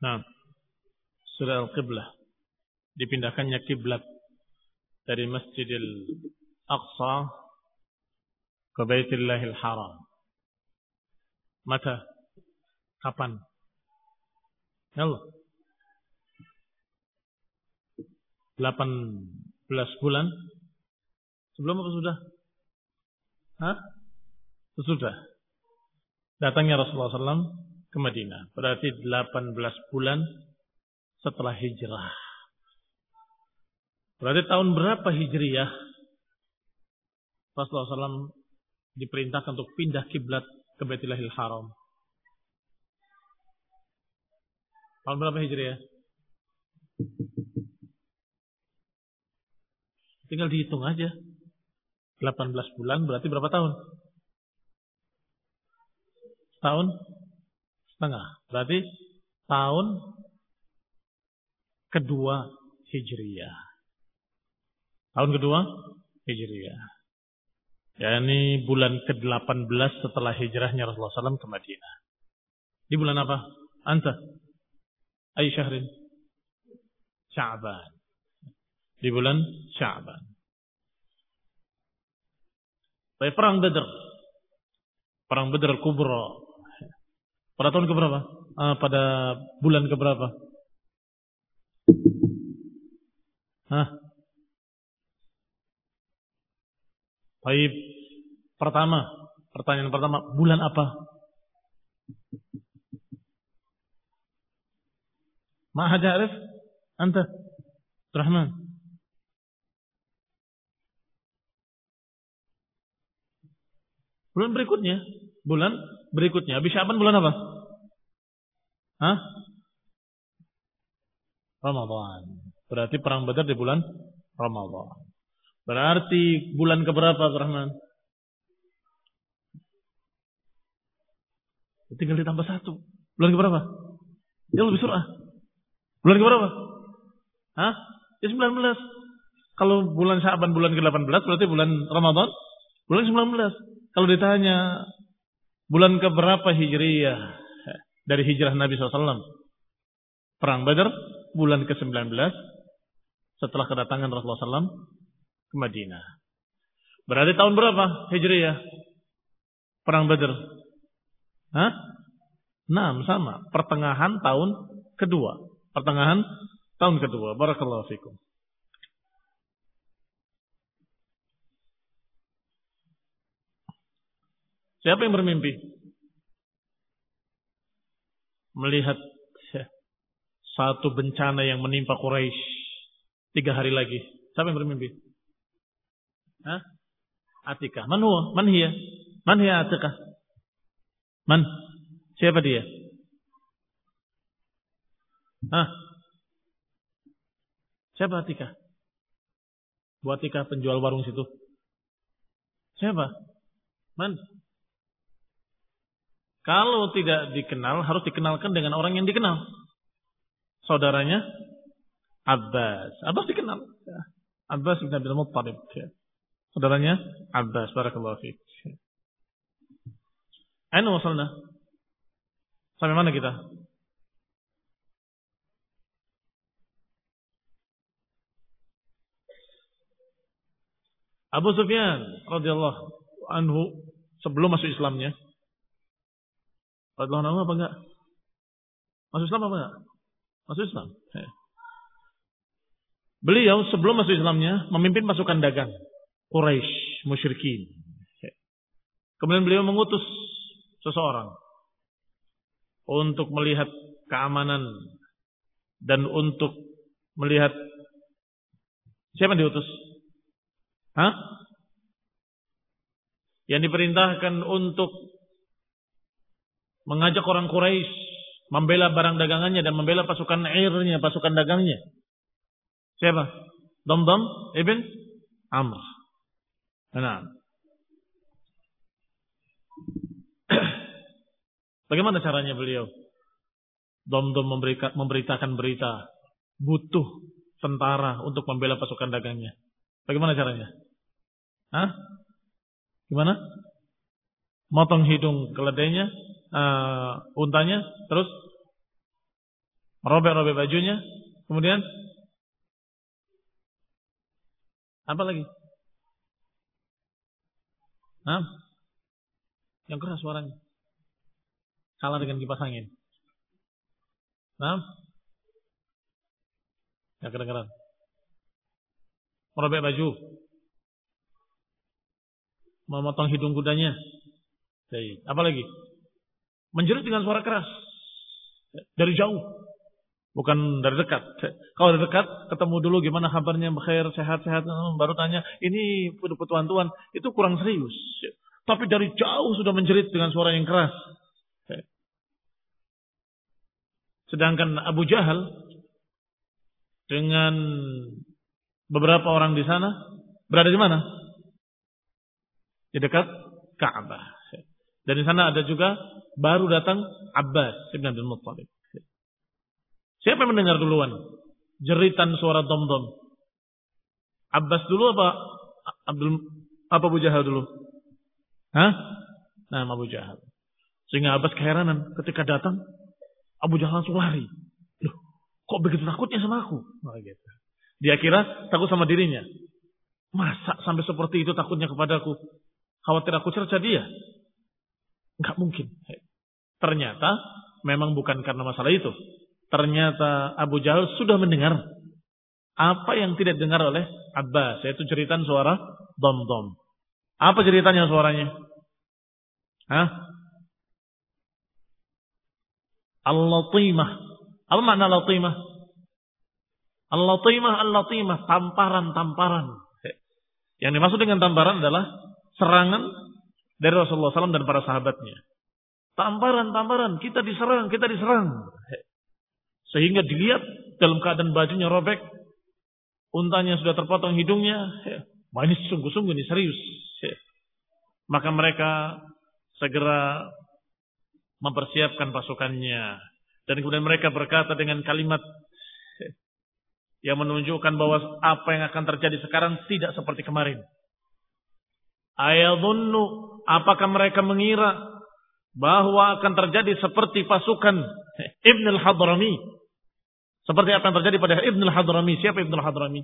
Nah, surah Al-Qiblah. Dipindahkannya kiblat dari Masjidil Aqsa ke Baitillahil Haram. Mata? Kapan? Ya Allah. 18 bulan sebelum apa sudah? Hah? Sudah. Datangnya Rasulullah SAW ke Madinah. Berarti 18 bulan setelah hijrah. Berarti tahun berapa hijriyah? Rasulullah SAW diperintahkan untuk pindah kiblat ke Baitillahil Haram. Tahun berapa hijriyah? Tinggal dihitung aja. 18 bulan berarti berapa tahun? Tahun setengah. Berarti tahun kedua Hijriyah. Tahun kedua Hijriyah. Ya ini bulan ke-18 setelah hijrahnya Rasulullah SAW ke Madinah. Di bulan apa? Anta? Ayu syahrin? Sya'ban. Di bulan Sya'ban. Tapi perang Badr. Perang Badr Kubra. Pada tahun keberapa? Ah, pada bulan keberapa? Hah? Baik. Pertama, pertanyaan pertama, bulan apa? Ma hada arif? Anta? Rahman. Bulan berikutnya, bulan berikutnya. Habis Syaban bulan apa? Hah? Ramadan. Berarti perang Badar di bulan Ramadan. Berarti bulan keberapa, Rahman? Tinggal ditambah satu. Bulan keberapa? Ya lebih surah. Bulan keberapa? Hah? Ya 19. Kalau bulan Syaban bulan ke-18 berarti bulan Ramadan bulan 19. Kalau ditanya bulan keberapa Hijriyah dari hijrah Nabi SAW? Perang Badar bulan ke-19 setelah kedatangan Rasulullah SAW ke Madinah. Berarti tahun berapa Hijriyah? Perang Badar. Hah? 6 sama. Pertengahan tahun kedua. Pertengahan tahun kedua. Barakallahu fikum. Siapa yang bermimpi? Melihat satu bencana yang menimpa Quraisy tiga hari lagi. Siapa yang bermimpi? Hah? Atika. Man huwa? Man hiya? Man hiya Atika? Man? Siapa dia? Hah? Siapa Atika? Buat Atika penjual warung situ. Siapa? Man? Kalau tidak dikenal, harus dikenalkan dengan orang yang dikenal. Saudaranya Abbas. Abbas dikenal. Abbas bin Abdul Muttalib. Saudaranya Abbas. Barakallahu fiqh. Aina wasalna? Sampai mana kita? Abu Sufyan radhiyallahu anhu sebelum masuk Islamnya. Radhiyallahu anhu apa enggak? Masuk Islam apa enggak? Masuk Islam. Beliau sebelum masuk Islamnya memimpin pasukan dagang Quraisy musyrikin. Kemudian beliau mengutus seseorang untuk melihat keamanan dan untuk melihat siapa yang diutus? Hah? Yang diperintahkan untuk mengajak orang Quraisy membela barang dagangannya dan membela pasukan airnya, pasukan dagangnya. Siapa? Dom-dom ibn Amr. Nah. Bagaimana caranya beliau? Dom-dom memberitakan berita butuh tentara untuk membela pasukan dagangnya. Bagaimana caranya? Hah? Gimana? Motong hidung keledainya, uh, untanya, terus Merobek-robek bajunya. Kemudian apa lagi? Hah? Yang keras suaranya. Kalah dengan kipas angin. Nah? Ya kedengeran. Merobek baju. Memotong hidung kudanya. Baik. Apa lagi? Menjerit dengan suara keras. Dari jauh. Bukan dari dekat. Kalau dari dekat, ketemu dulu gimana kabarnya, khair, sehat-sehat, baru tanya, ini tuan-tuan, itu kurang serius. Tapi dari jauh sudah menjerit dengan suara yang keras. Sedangkan Abu Jahal dengan beberapa orang di sana berada di mana? Di dekat Ka'bah. Dan di sana ada juga baru datang Abbas bin Abdul Muttalib. Siapa yang mendengar duluan? Jeritan suara dom-dom. Abbas dulu apa Abdul apa Abu Jahal dulu? Hah? Nah, Abu Jahal. Sehingga Abbas keheranan ketika datang Abu Jahal langsung lari. Loh, kok begitu takutnya sama aku? Oh, gitu. Dia kira takut sama dirinya. Masa sampai seperti itu takutnya kepadaku? Khawatir aku cerca dia? Enggak mungkin. Ternyata memang bukan karena masalah itu. Ternyata Abu Jahal sudah mendengar apa yang tidak dengar oleh Abbas, yaitu ceritaan suara dom-dom. Apa ceritanya suaranya? Hah? Al-Latimah. Apa makna Latimah? Al-Latimah, Al-Latimah, tamparan-tamparan. Yang dimaksud dengan tamparan adalah serangan dari Rasulullah SAW dan para sahabatnya. Tamparan-tamparan, kita diserang, kita diserang. Sehingga dilihat dalam keadaan bajunya robek, untanya sudah terpotong hidungnya. Wah ini sungguh-sungguh ini serius. Maka mereka segera mempersiapkan pasukannya. Dan kemudian mereka berkata dengan kalimat yang menunjukkan bahwa apa yang akan terjadi sekarang tidak seperti kemarin. Ayadunnu, apakah mereka mengira bahwa akan terjadi seperti pasukan Ibn al-Hadrami seperti apa yang terjadi pada Ibn al-Hadrami. Siapa Ibn al-Hadrami?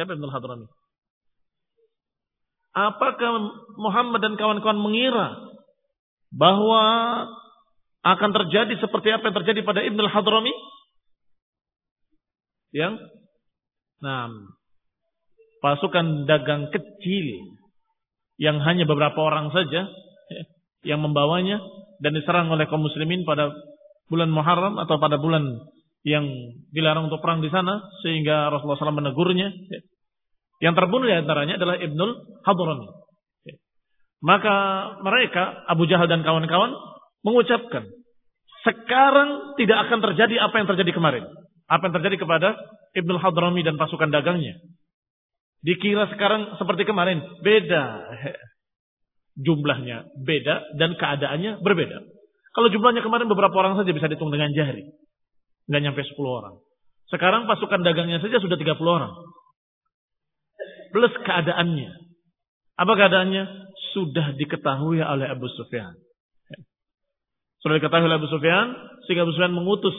Siapa Ibn al-Hadrami? Apakah Muhammad dan kawan-kawan mengira bahwa akan terjadi seperti apa yang terjadi pada Ibn al-Hadrami? Yang nah, pasukan dagang kecil yang hanya beberapa orang saja yang membawanya dan diserang oleh kaum muslimin pada bulan Muharram atau pada bulan yang dilarang untuk perang di sana sehingga Rasulullah SAW menegurnya. Yang terbunuh di antaranya adalah Ibnul Hadrami. Maka mereka Abu Jahal dan kawan-kawan mengucapkan sekarang tidak akan terjadi apa yang terjadi kemarin. Apa yang terjadi kepada Ibnul Hadrami dan pasukan dagangnya. Dikira sekarang seperti kemarin. Beda. Jumlahnya beda dan keadaannya berbeda. Kalau jumlahnya kemarin beberapa orang saja bisa dihitung dengan jari. Nggak nyampe 10 orang. Sekarang pasukan dagangnya saja sudah 30 orang. Plus keadaannya. Apa keadaannya? Sudah diketahui oleh Abu Sufyan. Sudah diketahui oleh Abu Sufyan. Sehingga Abu Sufyan mengutus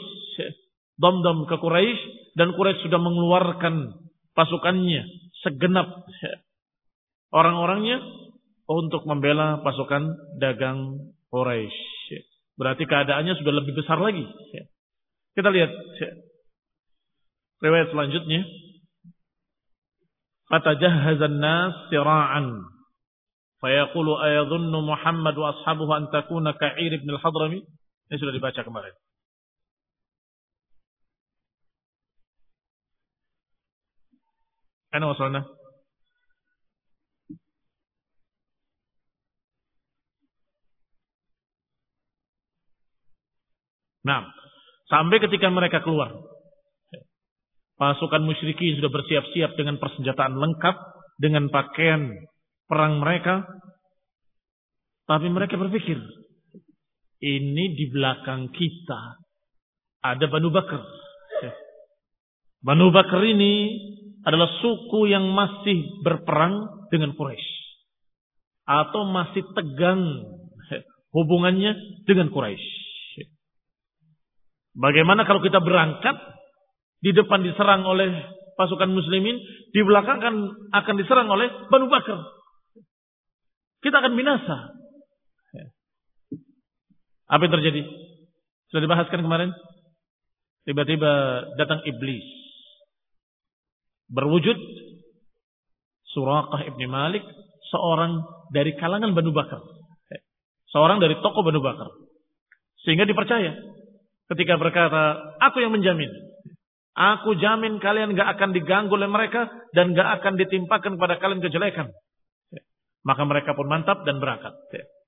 dom-dom ke Quraisy dan Quraisy sudah mengeluarkan pasukannya segenap orang-orangnya untuk membela pasukan dagang Quraisy. Berarti keadaannya sudah lebih besar lagi. Kita lihat riwayat selanjutnya. Fatajahhazan nas sira'an. Fayaqulu ayadhunnu Muhammad wa ashabuhu an takuna ka'ir ibn al-Hadrami. Ini sudah dibaca kemarin. Ana wasalna. Nah, sampai ketika mereka keluar. Pasukan musyrikin sudah bersiap-siap dengan persenjataan lengkap, dengan pakaian perang mereka. Tapi mereka berpikir, ini di belakang kita ada Banu Bakar. Banu Bakar ini adalah suku yang masih berperang dengan Quraisy atau masih tegang hubungannya dengan Quraisy. Bagaimana kalau kita berangkat di depan diserang oleh pasukan muslimin, di belakang kan akan diserang oleh Banu Bakar. Kita akan binasa. Apa yang terjadi? Sudah dibahaskan kemarin? Tiba-tiba datang iblis. Berwujud Suraqah ibni Malik, seorang dari kalangan Banu Bakar. Seorang dari tokoh Banu Bakar. Sehingga dipercaya. Ketika berkata, aku yang menjamin. Aku jamin kalian gak akan diganggu oleh mereka dan gak akan ditimpakan kepada kalian kejelekan. Maka mereka pun mantap dan berangkat.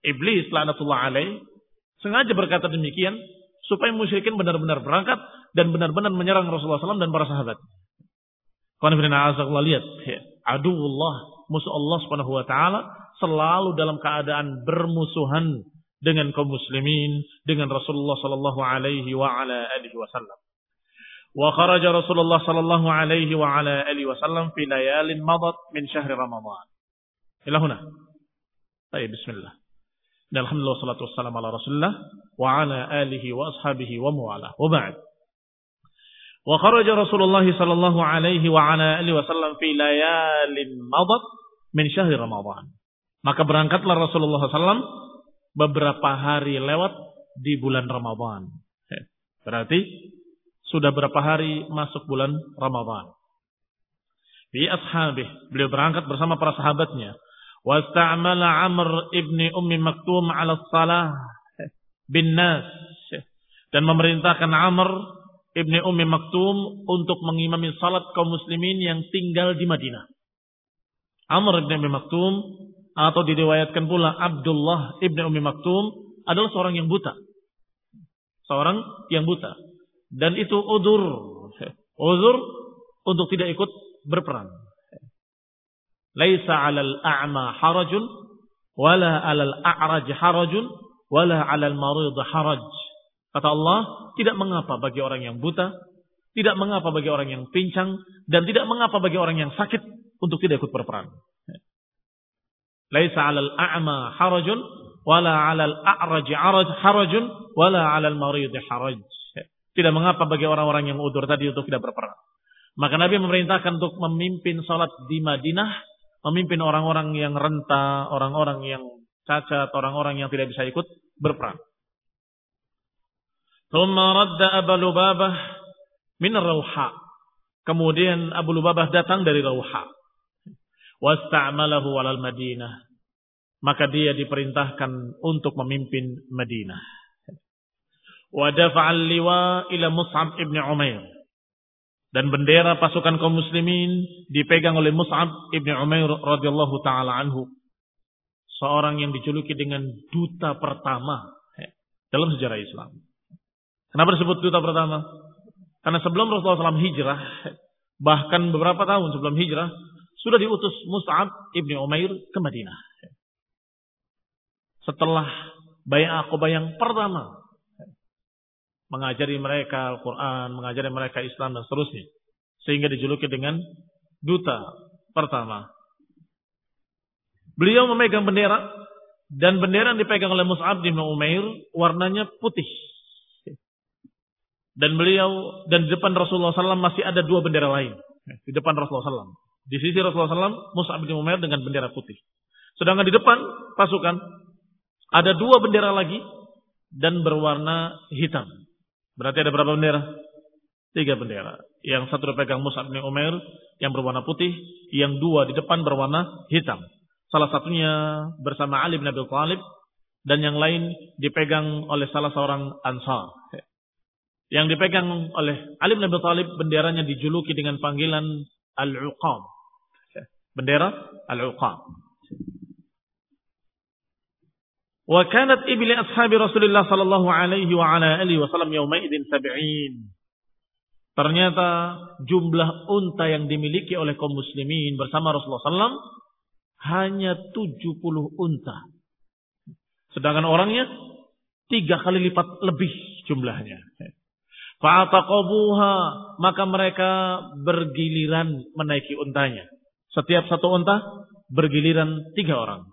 Iblis laknatullah alaih sengaja berkata demikian supaya musyrikin benar-benar berangkat dan benar-benar menyerang Rasulullah SAW dan para sahabat. lihat, aduullah, musuh Allah Subhanahu wa taala selalu dalam keadaan bermusuhan dengan kaum muslimin, dengan Rasulullah sallallahu alaihi wa ala alihi wasallam. وخرج رسول الله صلى الله عليه وعلى آله وسلم في ليال مضت من شهر رمضان إلى هنا طيب بسم الله الحمد لله والصلاة والسلام على رسول الله وعلى آله وأصحابه وموالاه وبعد وخرج رسول الله صلى الله عليه وعلى اله وسلم في ليال مضت من شهر رمضان Maka berangkatlah Rasulullah SAW beberapa hari lewat di bulan Ramadhan. Berarti sudah berapa hari masuk bulan Ramadhan. Di ashabih, beliau berangkat bersama para sahabatnya. Wasta'mala Amr ibni Ummi Maktum ala salah bin nas. Dan memerintahkan Amr ibni Ummi Maktum untuk mengimami salat kaum muslimin yang tinggal di Madinah. Amr ibni Ummi Maktum atau diriwayatkan pula Abdullah ibni Ummi Maktum adalah seorang yang buta. Seorang yang buta dan itu udur. Udur untuk tidak ikut berperang. Laisa 'alal a'ma harajun wala 'alal a'raj harajun wala 'alal marid haraj. Kata Allah, tidak mengapa bagi orang yang buta, tidak mengapa bagi orang yang pincang, dan tidak mengapa bagi orang yang sakit untuk tidak ikut berperang. Laisa 'alal a'ma harajun wala 'alal a'raj harajun wala 'alal marid haraj. Tidak mengapa bagi orang-orang yang udur tadi untuk tidak berperang. Maka Nabi memerintahkan untuk memimpin salat di Madinah, memimpin orang-orang yang renta, orang-orang yang cacat, orang-orang yang tidak bisa ikut berperang. Thumma radda Abu Lubabah min Rauha. Kemudian Abu Lubabah datang dari Rauha. Wasta'malahu walal Madinah. Maka dia diperintahkan untuk memimpin Madinah wa dafa'al liwa ila Mus'ab ibn Umair. Dan bendera pasukan kaum muslimin dipegang oleh Mus'ab ibn Umair radhiyallahu taala anhu. Seorang yang dijuluki dengan duta pertama dalam sejarah Islam. Kenapa disebut duta pertama? Karena sebelum Rasulullah SAW hijrah, bahkan beberapa tahun sebelum hijrah, sudah diutus Mus'ab ibn Umair ke Madinah. Setelah bayang Aqabah yang pertama mengajari mereka Al-Quran, mengajari mereka Islam dan seterusnya. Sehingga dijuluki dengan duta pertama. Beliau memegang bendera dan bendera yang dipegang oleh Mus'ab bin Umair warnanya putih. Dan beliau dan di depan Rasulullah SAW masih ada dua bendera lain. Di depan Rasulullah SAW. Di sisi Rasulullah SAW, Mus'ab bin Umair dengan bendera putih. Sedangkan di depan pasukan ada dua bendera lagi dan berwarna hitam. Berarti ada berapa bendera? Tiga bendera. Yang satu dipegang Mus'ab bin Umair yang berwarna putih, yang dua di depan berwarna hitam. Salah satunya bersama Ali bin Abi Thalib dan yang lain dipegang oleh salah seorang Ansar. Yang dipegang oleh Ali bin Abi Thalib benderanya dijuluki dengan panggilan Al-Uqam. Bendera Al-Uqam. Wa kanat ibli ashabi Rasulullah sallallahu alaihi wa ala alihi wasallam yaumaidin sab'in. Ternyata jumlah unta yang dimiliki oleh kaum muslimin bersama Rasulullah SAW hanya 70 unta. Sedangkan orangnya tiga kali lipat lebih jumlahnya. Fa'ataqabuha maka mereka bergiliran menaiki untanya. Setiap satu unta bergiliran tiga orang.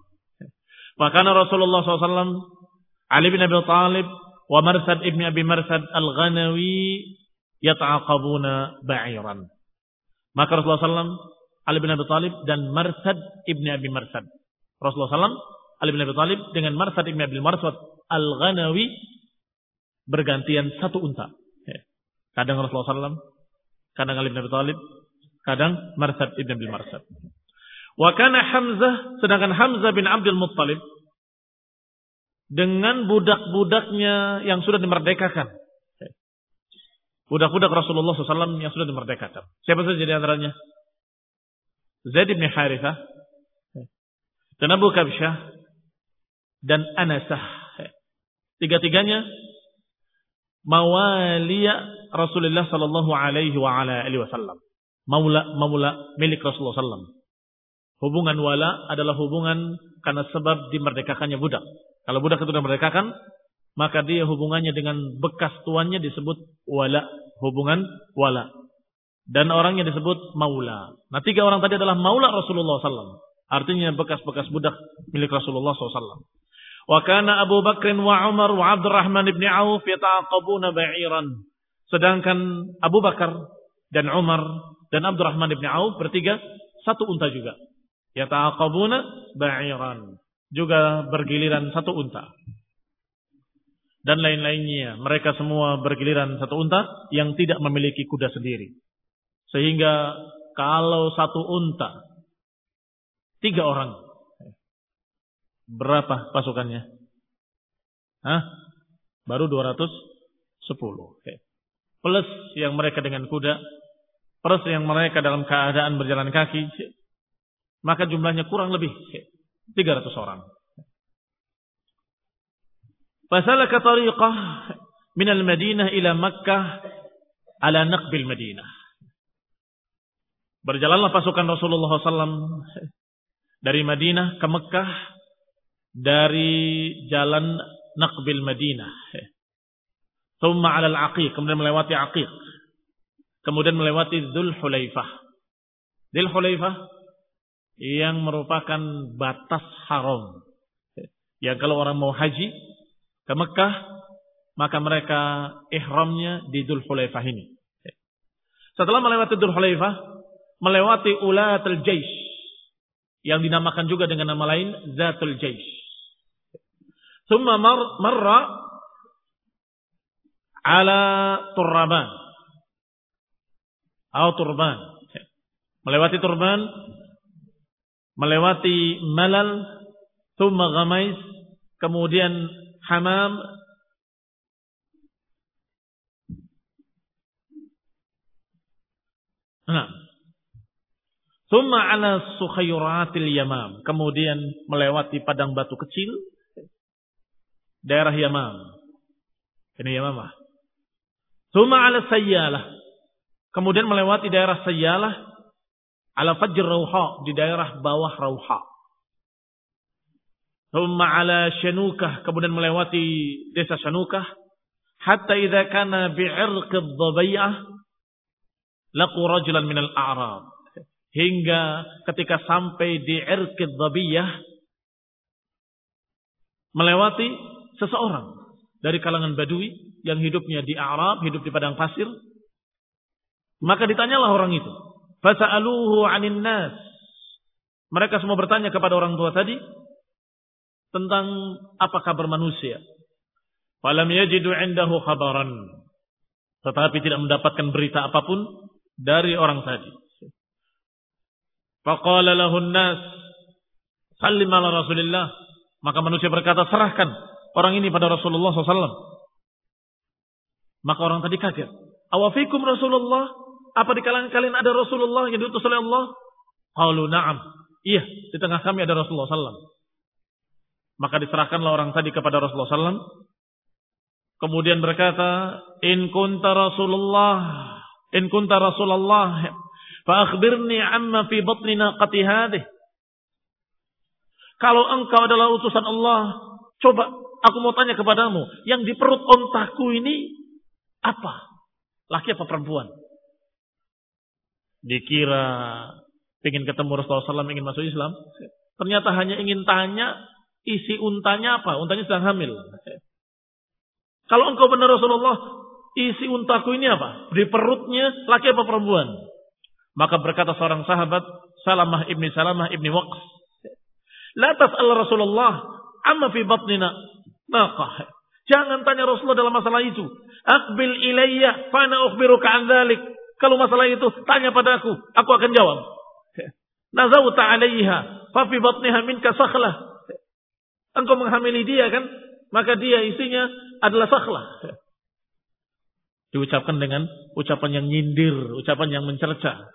Maka Rasulullah SAW, Ali bin Abi Thalib, wa Marsad ibni Abi Marsad al-Ghanawi yata'aqabuna ba'iran. Maka Rasulullah SAW, Ali bin Abi Talib dan Marsad ibni Abi Marsad. Rasulullah SAW, Ali bin Abi Talib dengan Marsad ibni Abi Marsad al-Ghanawi bergantian satu unta. Kadang Rasulullah SAW, kadang Ali bin Abi Talib, kadang Marsad ibni Abi Marsad. Wa kana Hamzah, sedangkan Hamzah bin Abdul Muttalib dengan budak-budaknya yang sudah dimerdekakan. Budak-budak Rasulullah SAW yang sudah dimerdekakan. Siapa saja di antaranya? Zaid bin Harithah dan Abu Kabsyah dan Anasah. Tiga-tiganya mawaliya Rasulullah sallallahu alaihi wasallam. Maula maula milik Rasulullah sallam. Hubungan wala adalah hubungan karena sebab dimerdekakannya budak. Kalau budak itu dimerdekakan, maka dia hubungannya dengan bekas tuannya disebut wala, hubungan wala. Dan orangnya disebut maula. Nah tiga orang tadi adalah maula Rasulullah SAW. Artinya bekas-bekas budak milik Rasulullah SAW. Wa kana Abu Bakr wa Umar wa Abdurrahman ibn Auf yata'aqabuna ba'iran. Sedangkan Abu Bakar dan Umar dan Abdurrahman ibn Auf bertiga satu unta juga. Yata'aqabuna ba'iran. Juga bergiliran satu unta. Dan lain-lainnya. Mereka semua bergiliran satu unta yang tidak memiliki kuda sendiri. Sehingga kalau satu unta, tiga orang. Berapa pasukannya? Hah? Baru 210. Plus yang mereka dengan kuda. Plus yang mereka dalam keadaan berjalan kaki maka jumlahnya kurang lebih 300 orang. Fasalaka tariqah min al-Madinah ila Makkah ala naqbil Madinah. Berjalanlah pasukan Rasulullah SAW dari Madinah ke Mekah dari jalan Naqbil Madinah. Thumma ala al-Aqiq, kemudian melewati Aqiq. Kemudian melewati Dhul Hulaifah. Dhul Hulaifah yang merupakan batas haram. Ya kalau orang mau haji ke Mekah, maka mereka ihramnya di Dhul Hulaifah ini. Setelah melewati Dhul Hulaifah, melewati Ulatul Jaish yang dinamakan juga dengan nama lain Zatul Jaish. Thumma mar marra ala Turban. Atau Turban. Melewati Turban melewati Malal, Thumma Ghamais, kemudian Hamam, Nah. Thumma ala Sukhairatil Yamam. Kemudian melewati padang batu kecil. Daerah Yamam. Ini Yamamah. Thumma ala Sayyalah. Kemudian melewati daerah Sayyalah ala Fajr Rauha di daerah bawah Rauha. Thumma ala Shanukah kemudian melewati desa Shanukah hatta idza kana bi'irq ad-dhabi'ah laqu rajulan minal a'rab hingga ketika sampai di irq ad-dhabiyah melewati seseorang dari kalangan Badui yang hidupnya di Arab, hidup di padang pasir. Maka ditanyalah orang itu, Fasa'aluhu 'anin nas. Mereka semua bertanya kepada orang tua tadi tentang apa kabar manusia. Falam yajidu 'indahu khabaran. Tetapi tidak mendapatkan berita apa pun dari orang tadi. Faqala lahun nas sallim ala Rasulillah. Maka manusia berkata, serahkan orang ini pada Rasulullah SAW. Maka orang tadi kaget. Awafikum Rasulullah. Apa di kalangan kalian ada Rasulullah yang diutus oleh Allah? Qalu na'am. Iya, di tengah kami ada Rasulullah sallallahu Maka diserahkanlah orang tadi kepada Rasulullah sallallahu Kemudian berkata, "In kunta Rasulullah, in kunta Rasulullah, fa akhbirni amma fi batni naqati hadhihi." Kalau engkau adalah utusan Allah, coba aku mau tanya kepadamu, yang di perut ontaku ini apa? Laki apa perempuan? dikira ingin ketemu Rasulullah SAW ingin masuk Islam, ternyata hanya ingin tanya isi untanya apa, untanya sedang hamil. Kalau engkau benar Rasulullah, isi untaku ini apa? Di perutnya laki apa perempuan? Maka berkata seorang sahabat, Salamah ibni Salamah ibni Waqs. La tas'al Rasulullah, amma fi batnina naqah. Jangan tanya Rasulullah dalam masalah itu. Akbil ilayya, fana ukhbiruka an dhalik. Kalau masalah itu, tanya padaku, aku akan jawab. Nazawta alaiha, fa fi batniha minka sakhlah. Engkau menghamili dia kan? Maka dia isinya adalah sakhlah. Diucapkan dengan ucapan yang nyindir, ucapan yang mencerca.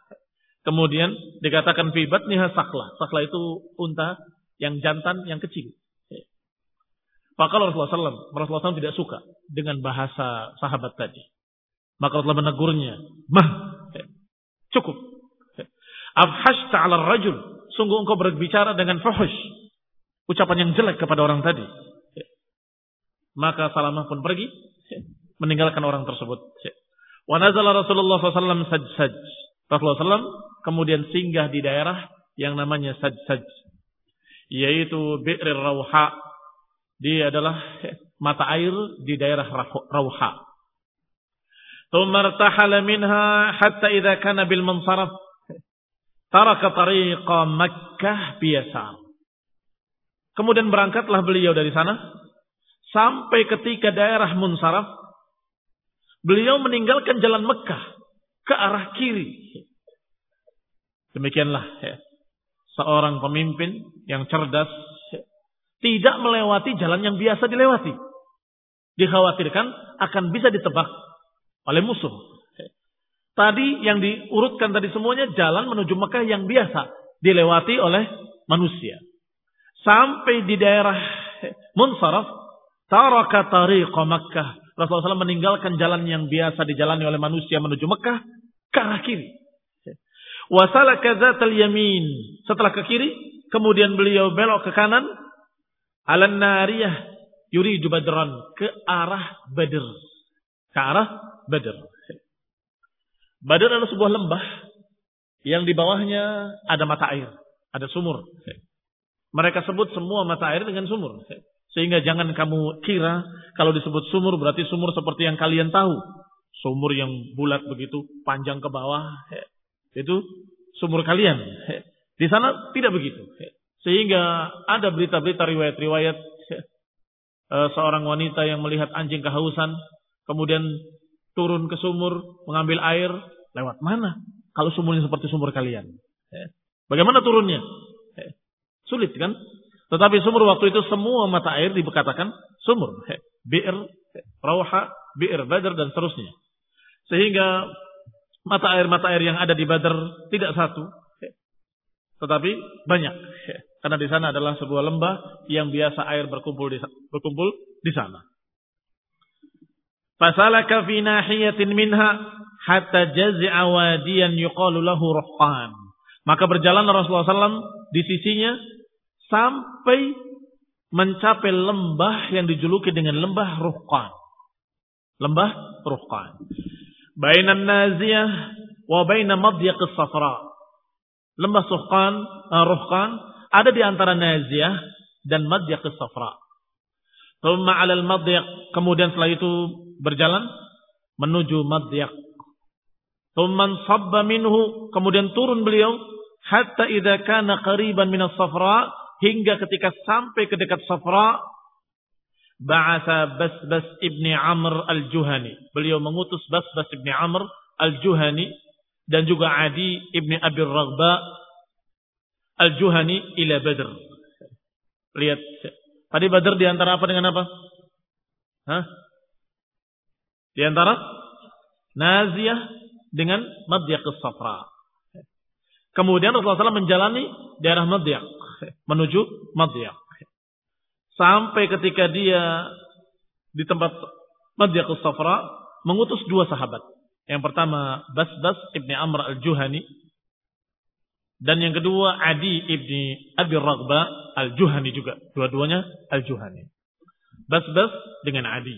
Kemudian dikatakan fi batniha sakhlah. Sakhlah itu unta yang jantan yang kecil. Maka Rasulullah SAW, Rasulullah SAW tidak suka dengan bahasa sahabat tadi. Maka Rasulullah menegurnya, mah, cukup. Afhash ta'ala rajul, sungguh engkau berbicara dengan fuhush. Ucapan yang jelek kepada orang tadi. Maka Salamah pun pergi, meninggalkan orang tersebut. Wa nazala Rasulullah SAW saj-saj. Rasulullah SAW kemudian singgah di daerah yang namanya saj-saj. Yaitu Bi'rir Rauha dia adalah mata air di daerah Rauha. Tumartahala minha hatta idza kana bil mansaraf taraka tariqa Makkah biasa. Kemudian berangkatlah beliau dari sana sampai ketika daerah Munsaraf beliau meninggalkan jalan Mekah ke arah kiri. Demikianlah ya. seorang pemimpin yang cerdas tidak melewati jalan yang biasa dilewati. Dikhawatirkan akan bisa ditebak oleh musuh. Tadi yang diurutkan tadi semuanya jalan menuju Mekah yang biasa dilewati oleh manusia. Sampai di daerah Munsaraf, taraka tariqa Makkah. Rasulullah SAW meninggalkan jalan yang biasa dijalani oleh manusia menuju Mekah ke arah kiri. Wasalaka yamin. Setelah ke kiri, kemudian beliau belok ke kanan Alan nariyah yuridu badran ke arah Badr. Ke arah Badr. Badr adalah sebuah lembah yang di bawahnya ada mata air, ada sumur. Mereka sebut semua mata air dengan sumur. Sehingga jangan kamu kira kalau disebut sumur berarti sumur seperti yang kalian tahu. Sumur yang bulat begitu, panjang ke bawah. Itu sumur kalian. Di sana tidak begitu. Sehingga ada berita-berita riwayat-riwayat eh, seorang wanita yang melihat anjing kehausan, kemudian turun ke sumur mengambil air, lewat mana? Kalau sumurnya seperti sumur kalian. Eh, bagaimana turunnya? Eh, sulit kan? Tetapi sumur waktu itu semua mata air dikatakan sumur. Bir, rauha, bir, badar dan seterusnya. Sehingga mata air-mata air yang ada di badar tidak satu. Tetapi banyak. Karena di sana adalah sebuah lembah yang biasa air berkumpul di, berkumpul di sana. Fasalaka fi nahiyatin minha hatta jazi'a wadiyan yuqalu lahu ruhqan. Maka berjalan Rasulullah SAW di sisinya sampai mencapai lembah yang dijuluki dengan lembah Ruhqan. Lembah Ruhqan. Bainan naziyah wa baina madyaq safra. Lembah Suhqan, uh, Ruhqan ada di antara Naziyah dan Madyak Safra. Thumma alal Madyak. Kemudian setelah itu berjalan menuju Madyak. Thumma sabba minhu. Kemudian turun beliau. Hatta idha kana qariban minas Safra. Hingga ketika sampai ke dekat Safra. Ba'asa Basbas ibni Amr al-Juhani. Beliau mengutus Basbas ibni Amr al-Juhani. Dan juga Adi ibni Abi Raghba Al-Juhani ila Badr. Lihat. Tadi Badr di antara apa dengan apa? Hah? Di antara dengan Madyak Safra. Kemudian Rasulullah SAW menjalani daerah Madyak. Menuju Madyak. Sampai ketika dia di tempat Madyak Safra. Mengutus dua sahabat. Yang pertama Basbas ibni Amr al-Juhani dan yang kedua Adi ibni Abi Raghba al-Juhani juga. Dua-duanya al-Juhani. Bas-bas dengan Adi.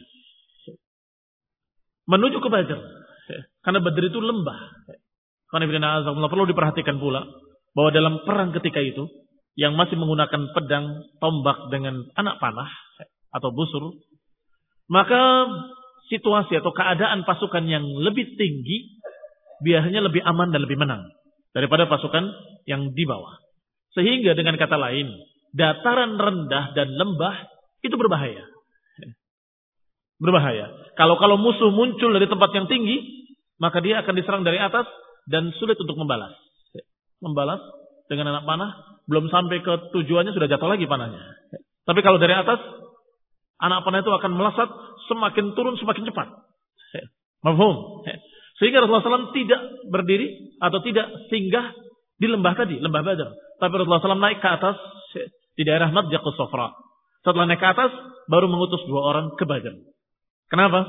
Menuju ke Badr. Karena Badr itu lembah. Karena perlu diperhatikan pula bahwa dalam perang ketika itu yang masih menggunakan pedang, tombak dengan anak panah atau busur, maka situasi atau keadaan pasukan yang lebih tinggi biasanya lebih aman dan lebih menang daripada pasukan yang di bawah. Sehingga dengan kata lain, dataran rendah dan lembah itu berbahaya. Berbahaya. Kalau kalau musuh muncul dari tempat yang tinggi, maka dia akan diserang dari atas dan sulit untuk membalas. Membalas dengan anak panah, belum sampai ke tujuannya sudah jatuh lagi panahnya. Tapi kalau dari atas, anak panah itu akan melesat semakin turun semakin cepat. Mafhum? Sehingga Rasulullah SAW tidak berdiri atau tidak singgah di lembah tadi, lembah Badar. Tapi Rasulullah SAW naik ke atas di daerah Madjaqus Sofra. Setelah naik ke atas, baru mengutus dua orang ke Badar. Kenapa?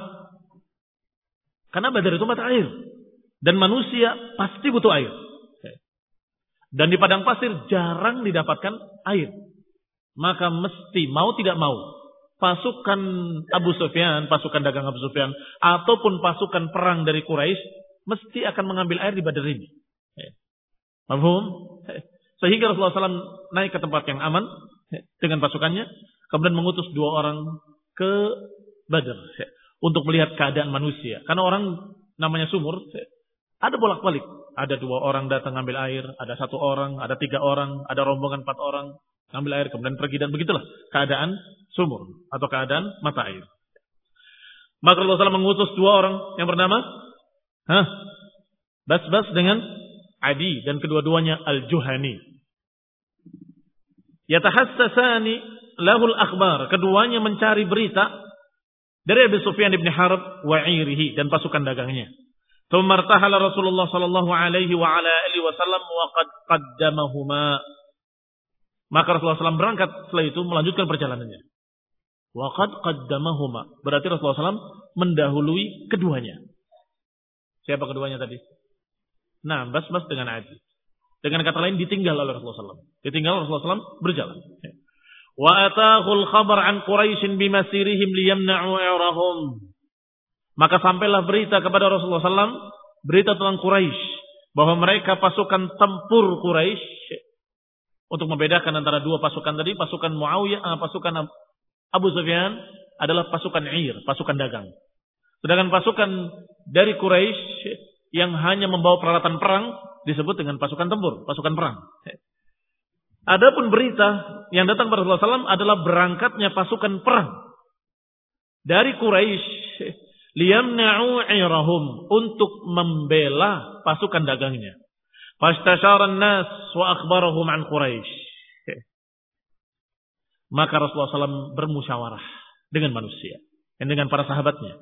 Karena Badar itu mata air. Dan manusia pasti butuh air. Dan di padang pasir jarang didapatkan air. Maka mesti mau tidak mau pasukan Abu Sufyan, pasukan dagang Abu Sufyan, ataupun pasukan perang dari Quraisy mesti akan mengambil air di Badar ini. Mahfum? Sehingga Rasulullah SAW naik ke tempat yang aman dengan pasukannya, kemudian mengutus dua orang ke Badar untuk melihat keadaan manusia. Karena orang namanya sumur, ada bolak-balik. Ada dua orang datang ngambil air, ada satu orang, ada tiga orang, ada rombongan empat orang ngambil air, kemudian pergi dan begitulah keadaan sumur atau keadaan mata air. Maka Allah SAW mengutus dua orang yang bernama Hah? Bas-Bas dengan Adi dan kedua-duanya Al-Juhani. Yatahassasani lahul akhbar. Keduanya mencari berita dari Abu Sufyan ibn Harb wa irihi dan pasukan dagangnya. Tumartahala Rasulullah sallallahu alaihi wa ala alihi wasallam wa qad qaddamahuma. Maka Rasulullah SAW berangkat setelah itu melanjutkan perjalanannya. Waqad qaddamahuma. Berarti Rasulullah SAW mendahului keduanya. Siapa keduanya tadi? Nah, bas-bas dengan Adi. Dengan kata lain ditinggal oleh Rasulullah SAW. Ditinggal Rasulullah SAW berjalan. Wa atahul khabar an Quraisy bimasirihim liyamna'u i'rahum. Maka sampailah berita kepada Rasulullah SAW, berita tentang Quraisy bahwa mereka pasukan tempur Quraisy untuk membedakan antara dua pasukan tadi, pasukan Muawiyah, uh, pasukan Abu Sufyan adalah pasukan Ir, pasukan dagang. Sedangkan pasukan dari Quraisy yang hanya membawa peralatan perang disebut dengan pasukan tempur, pasukan perang. Adapun berita yang datang pada Rasulullah SAW adalah berangkatnya pasukan perang dari Quraisy liyamna'u irahum untuk membela pasukan dagangnya. Fastashara nas wa akhbarahum an Quraisy. Maka Rasulullah SAW bermusyawarah dengan manusia dan dengan para sahabatnya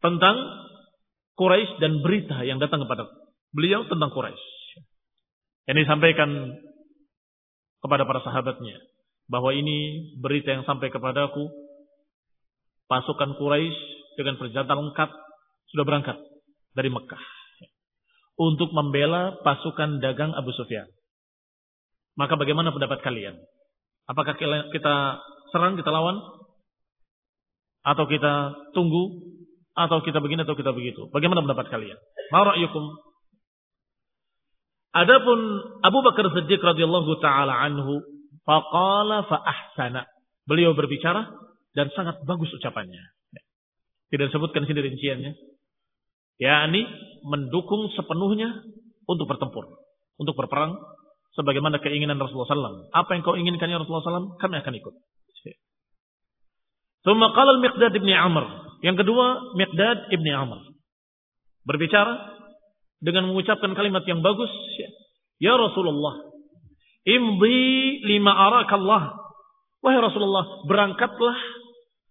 tentang Quraisy dan berita yang datang kepada beliau tentang Quraisy. Yang disampaikan kepada para sahabatnya bahwa ini berita yang sampai kepadaku pasukan Quraisy dengan perjalanan lengkap sudah berangkat dari Mekah untuk membela pasukan dagang Abu Sufyan. Maka bagaimana pendapat kalian? Apakah kita serang, kita lawan? Atau kita tunggu? Atau kita begini atau kita begitu? Bagaimana pendapat kalian? Ma ra'yukum? Adapun Abu Bakar Siddiq radhiyallahu taala anhu faqala fa ahsana. Beliau berbicara dan sangat bagus ucapannya. Tidak disebutkan sini rinciannya. yakni mendukung sepenuhnya untuk bertempur, untuk berperang sebagaimana keinginan Rasulullah SAW. Apa yang kau inginkan ya Rasulullah SAW, kami akan ikut. Thumma qala al-Miqdad ibn Amr. Yang kedua, Miqdad ibn Amr. Berbicara dengan mengucapkan kalimat yang bagus. Ya Rasulullah, imdi lima arakallah. Wahai Rasulullah, berangkatlah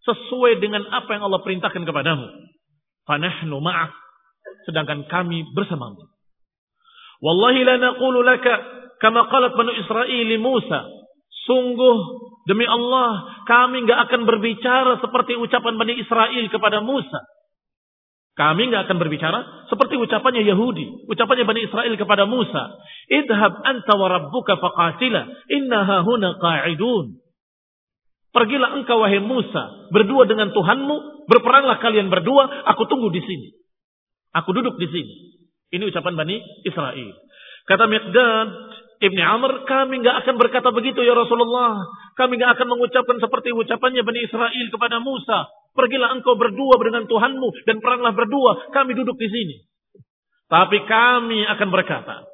sesuai dengan apa yang Allah perintahkan kepadamu. Fanahnu ma'ak. Sedangkan kami bersamamu. Wallahi la naqulu laka kama qalat Banu Israel Musa. Sungguh demi Allah kami nggak akan berbicara seperti ucapan Bani Israel kepada Musa. Kami nggak akan berbicara seperti ucapannya Yahudi, ucapannya Bani Israel kepada Musa. Idhab anta wa rabbuka faqatila, innaha huna qa'idun. Pergilah engkau wahai Musa, berdua dengan Tuhanmu, berperanglah kalian berdua, aku tunggu di sini. Aku duduk di sini. Ini ucapan Bani Israel. Kata Miqdad, Ibni Amr, kami nggak akan berkata begitu ya Rasulullah. Kami nggak akan mengucapkan seperti ucapannya Bani Israel kepada Musa. Pergilah engkau berdua dengan Tuhanmu dan peranglah berdua. Kami duduk di sini. Tapi kami akan berkata,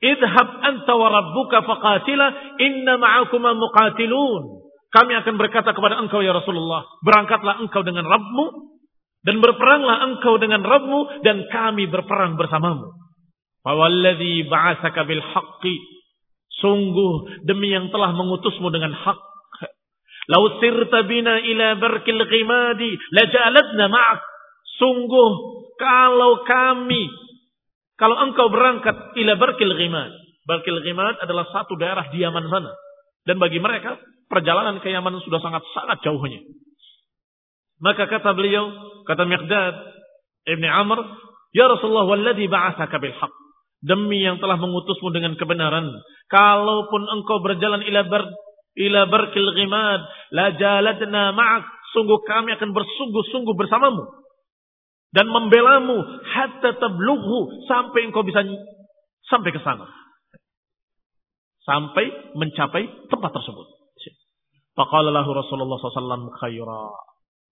Idhab anta wa rabbuka faqatila inna ma'akuma muqatilun. Kami akan berkata kepada engkau ya Rasulullah, berangkatlah engkau dengan Rabbmu dan berperanglah engkau dengan Rabbmu dan kami berperang bersamamu. Fawalladhi ba'asaka bil haqqi. Sungguh demi yang telah mengutusmu dengan hak. Lau sirta bina ila barkil ghimadi laja'alatna ma'ak. Sungguh kalau kami, kalau engkau berangkat ila barkil ghimad. Barkil ghimad adalah satu daerah di Yaman sana. Dan bagi mereka, perjalanan ke Yaman sudah sangat-sangat jauhnya. Maka kata beliau, kata Miqdad Ibn Amr, Ya Rasulullah, walladhi ba'asaka bil haq. Demi yang telah mengutusmu dengan kebenaran. Kalaupun engkau berjalan ila bar ila barkil ghimad, la jaladna ma'ak. Sungguh kami akan bersungguh-sungguh bersamamu. Dan membelamu hatta tablughu sampai engkau bisa sampai ke sana. Sampai mencapai tempat tersebut. Faqala lahu Rasulullah SAW khaira.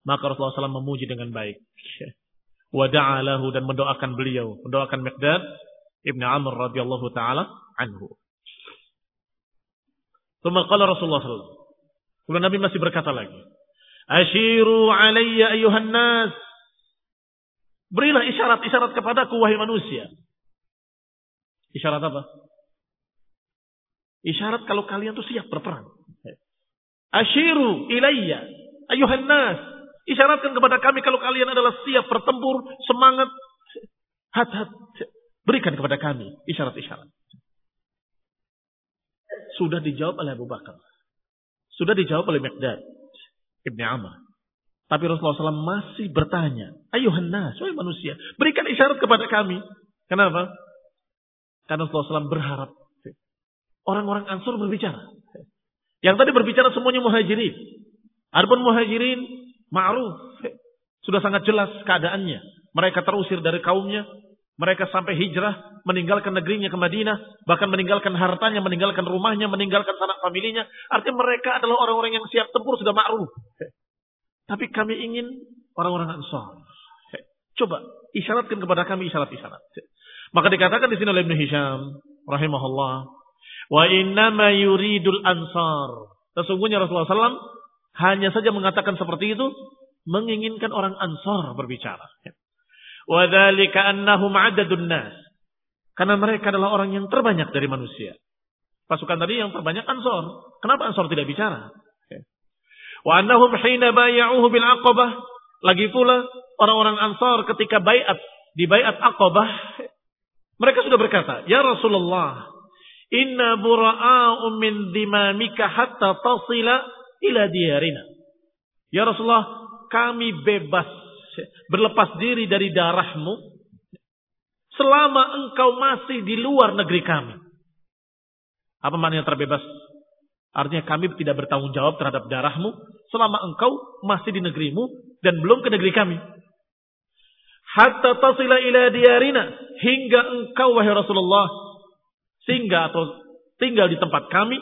Maka Rasulullah SAW memuji dengan baik. Wada'alahu dan mendoakan beliau. Mendoakan Miqdad Ibn Amr radhiyallahu taala anhu. Thumma qala Rasulullah sallallahu Kemudian Nabi masih berkata lagi, "Ashiru alayya ayuhan nas." Berilah isyarat-isyarat kepadaku wahai manusia. Isyarat apa? Isyarat kalau kalian tuh siap berperang. Ashiru ilayya ayuhan nas. Isyaratkan kepada kami kalau kalian adalah siap bertempur, semangat, hat-hat. Berikan kepada kami isyarat-isyarat. Sudah dijawab oleh Abu Bakar. Sudah dijawab oleh Mekdad. Ibni Amr. Tapi Rasulullah SAW masih bertanya. Ayuhan nas, wahai manusia. Berikan isyarat kepada kami. Kenapa? Karena Rasulullah SAW berharap. Orang-orang Ansur berbicara. Yang tadi berbicara semuanya muhajirin. Adapun muhajirin, ma'ruf. Sudah sangat jelas keadaannya. Mereka terusir dari kaumnya. Mereka sampai hijrah, meninggalkan negerinya ke Madinah, bahkan meninggalkan hartanya, meninggalkan rumahnya, meninggalkan sanak familinya. Artinya mereka adalah orang-orang yang siap tempur, sudah ma'ruf. Tapi kami ingin orang-orang ansar. Coba, isyaratkan kepada kami isyarat-isyarat. Maka dikatakan di sini oleh Ibn Hisham, rahimahullah, wa innama yuridul ansar. Sesungguhnya Rasulullah SAW hanya saja mengatakan seperti itu, menginginkan orang ansar berbicara. Wadhalika annahum adadun nas. Karena mereka adalah orang yang terbanyak dari manusia. Pasukan tadi yang terbanyak Ansor. Kenapa Ansor tidak bicara? Wa annahum hina baya'uhu bil aqabah. Lagi pula orang-orang Ansor ketika bayat di bayat Aqabah mereka sudah berkata, "Ya Rasulullah, inna bura'a'u min dimamika hatta tasila ila diyarina." Ya Rasulullah, kami bebas berlepas diri dari darahmu selama engkau masih di luar negeri kami. Apa maknanya terbebas? Artinya kami tidak bertanggung jawab terhadap darahmu selama engkau masih di negerimu dan belum ke negeri kami. Hatta tasila ila diyarina hingga engkau wahai Rasulullah singgah atau tinggal di tempat kami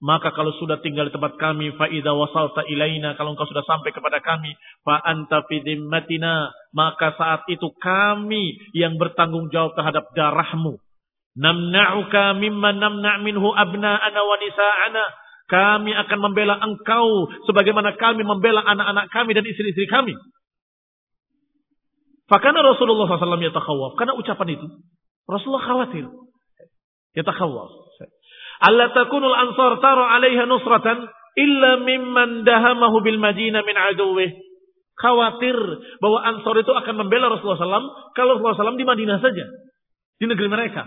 maka kalau sudah tinggal di tempat kami, faida wasalta ilaina, kalau engkau sudah sampai kepada kami, fa anta maka saat itu kami yang bertanggung jawab terhadap darahmu. Namna'uka mimma namna' minhu abna'ana wa nisa'ana. Kami akan membela engkau sebagaimana kami membela anak-anak kami dan istri-istri kami. Fakana Rasulullah SAW yatakhawaf. Karena ucapan itu, Rasulullah khawatir. Yatakhawaf. Allah takunul ansar tara alaiha nusratan illa mimman dahamahu bil Madinah min aduwih. Khawatir bahwa Ansar itu akan membela Rasulullah SAW kalau Rasulullah SAW di Madinah saja. Di negeri mereka.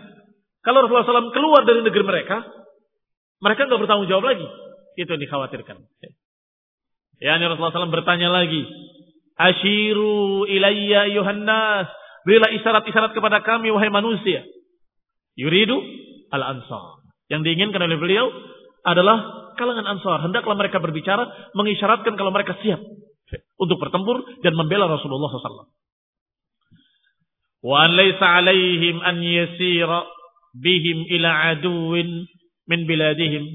Kalau Rasulullah SAW keluar dari negeri mereka, mereka nggak bertanggung jawab lagi. Itu yang dikhawatirkan. Ya, ini Rasulullah SAW bertanya lagi. Ashiru ilayya yuhannas. Berilah isyarat-isyarat kepada kami, wahai manusia. Yuridu al-ansar. Yang diinginkan oleh beliau adalah kalangan Ansar. Hendaklah mereka berbicara, mengisyaratkan kalau mereka siap untuk bertempur dan membela Rasulullah SAW. Wa an laysa alaihim an yasira bihim ila aduwin min biladihim.